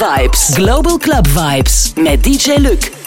Vibes. Global Club Vibes. Met DJ Luc.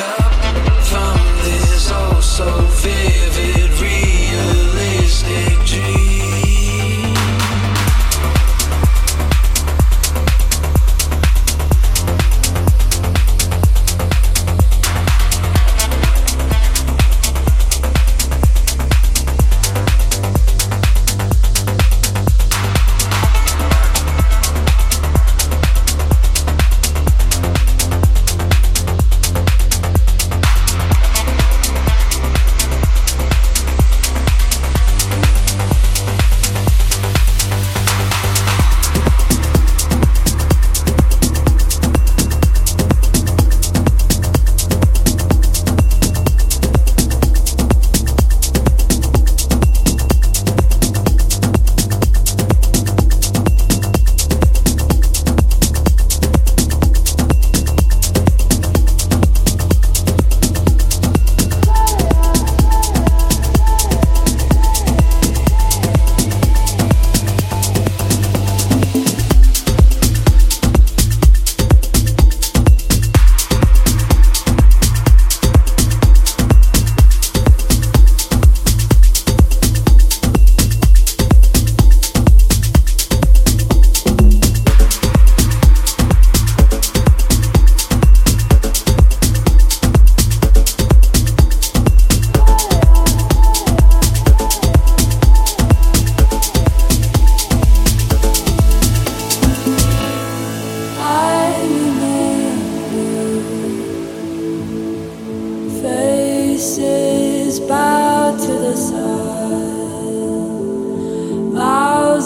up from this oh so vivid. reality.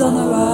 on the road.